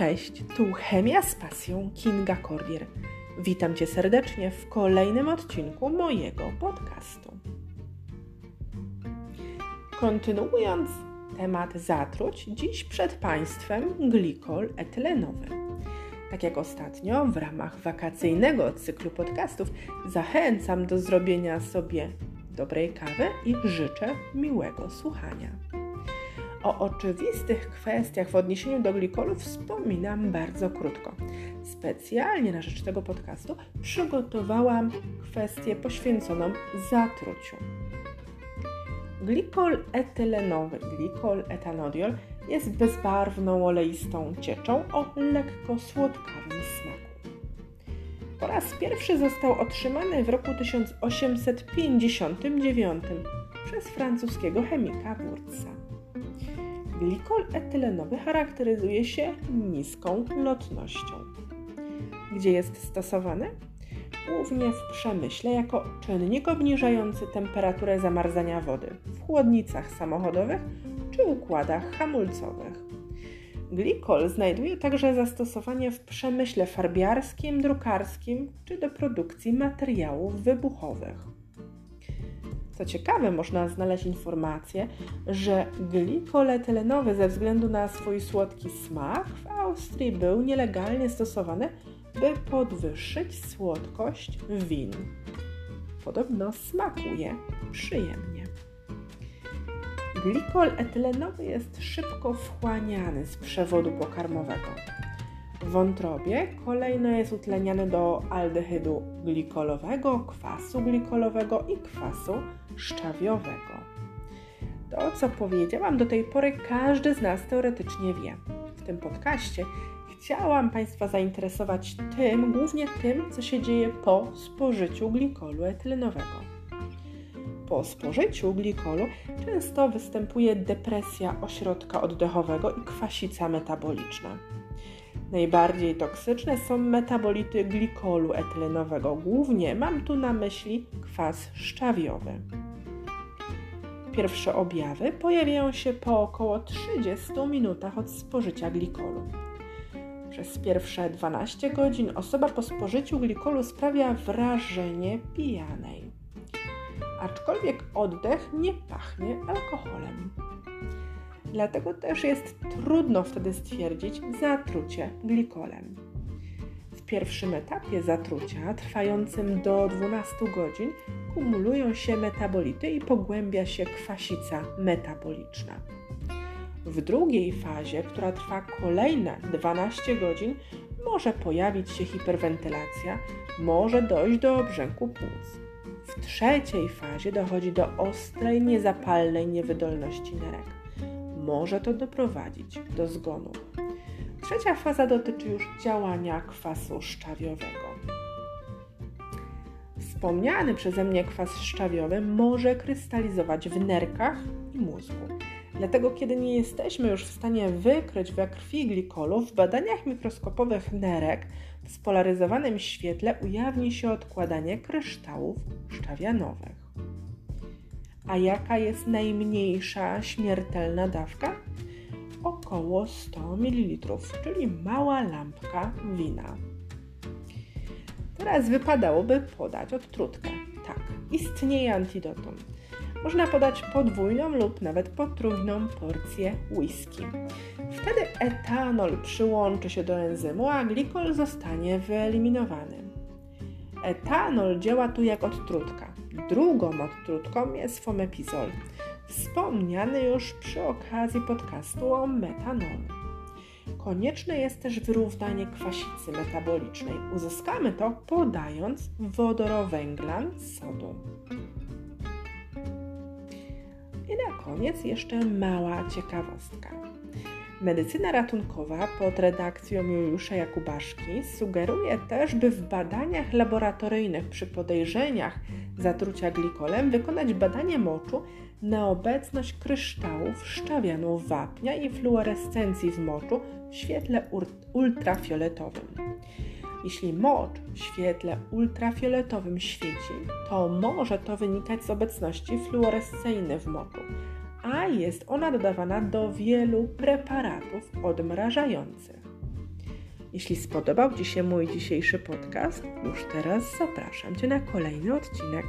Cześć, tu Chemia z pasją Kinga Cordier. Witam Cię serdecznie w kolejnym odcinku mojego podcastu. Kontynuując temat zatruć, dziś przed Państwem glikol etylenowy. Tak jak ostatnio, w ramach wakacyjnego cyklu podcastów zachęcam do zrobienia sobie dobrej kawy i życzę miłego słuchania. O oczywistych kwestiach w odniesieniu do glikolu wspominam bardzo krótko. Specjalnie na rzecz tego podcastu przygotowałam kwestię poświęconą zatruciu. Glikol etylenowy, glikol etanodiol jest bezbarwną, oleistą cieczą o lekko słodkawym smaku. Po raz pierwszy został otrzymany w roku 1859 przez francuskiego chemika Wurza. Glikol etylenowy charakteryzuje się niską lotnością. Gdzie jest stosowany? Głównie w przemyśle jako czynnik obniżający temperaturę zamarzania wody w chłodnicach samochodowych czy układach hamulcowych. Glikol znajduje także zastosowanie w przemyśle farbiarskim, drukarskim czy do produkcji materiałów wybuchowych. Co ciekawe, można znaleźć informację, że glikol etylenowy ze względu na swój słodki smak w Austrii był nielegalnie stosowany, by podwyższyć słodkość win. Podobno smakuje przyjemnie. Glikol etylenowy jest szybko wchłaniany z przewodu pokarmowego. Wątrobie kolejno jest utleniany do aldehydu glikolowego, kwasu glikolowego i kwasu szczawiowego. To, co powiedziałam do tej pory, każdy z nas teoretycznie wie. W tym podcaście chciałam Państwa zainteresować tym, głównie tym, co się dzieje po spożyciu glikolu etylenowego. Po spożyciu glikolu często występuje depresja ośrodka oddechowego i kwasica metaboliczna. Najbardziej toksyczne są metabolity glikolu etylenowego. Głównie mam tu na myśli kwas szczawiowy. Pierwsze objawy pojawiają się po około 30 minutach od spożycia glikolu. Przez pierwsze 12 godzin osoba po spożyciu glikolu sprawia wrażenie pijanej. Aczkolwiek oddech nie pachnie alkoholem. Dlatego też jest trudno wtedy stwierdzić zatrucie glikolem. W pierwszym etapie zatrucia, trwającym do 12 godzin, kumulują się metabolity i pogłębia się kwasica metaboliczna. W drugiej fazie, która trwa kolejne 12 godzin, może pojawić się hiperwentylacja, może dojść do obrzęku płuc. W trzeciej fazie dochodzi do ostrej, niezapalnej niewydolności nerek może to doprowadzić do zgonu. Trzecia faza dotyczy już działania kwasu szczawiowego. Wspomniany przeze mnie kwas szczawiowy może krystalizować w nerkach i mózgu. Dlatego, kiedy nie jesteśmy już w stanie wykryć we krwi glikolu, w badaniach mikroskopowych nerek w spolaryzowanym świetle ujawni się odkładanie kryształów szczawianowych. A jaka jest najmniejsza śmiertelna dawka? Około 100 ml, czyli mała lampka wina. Teraz wypadałoby podać odtrutkę. Tak, istnieje antidotum. Można podać podwójną lub nawet potrójną porcję whisky. Wtedy etanol przyłączy się do enzymu, a glikol zostanie wyeliminowany. Etanol działa tu jak odtrutka. Drugą odtrutką jest fomepizol, wspomniany już przy okazji podcastu o metanolu. Konieczne jest też wyrównanie kwasicy metabolicznej. Uzyskamy to podając wodorowęglan sodu. I na koniec jeszcze mała ciekawostka. Medycyna ratunkowa pod redakcją Juliusza Jakubaszki sugeruje też, by w badaniach laboratoryjnych przy podejrzeniach zatrucia glikolem wykonać badanie moczu na obecność kryształów szczawianu wapnia i fluorescencji w moczu w świetle ultrafioletowym. Jeśli mocz w świetle ultrafioletowym świeci, to może to wynikać z obecności fluoresceiny w moczu a jest ona dodawana do wielu preparatów odmrażających. Jeśli spodobał Ci się mój dzisiejszy podcast, już teraz zapraszam Cię na kolejny odcinek.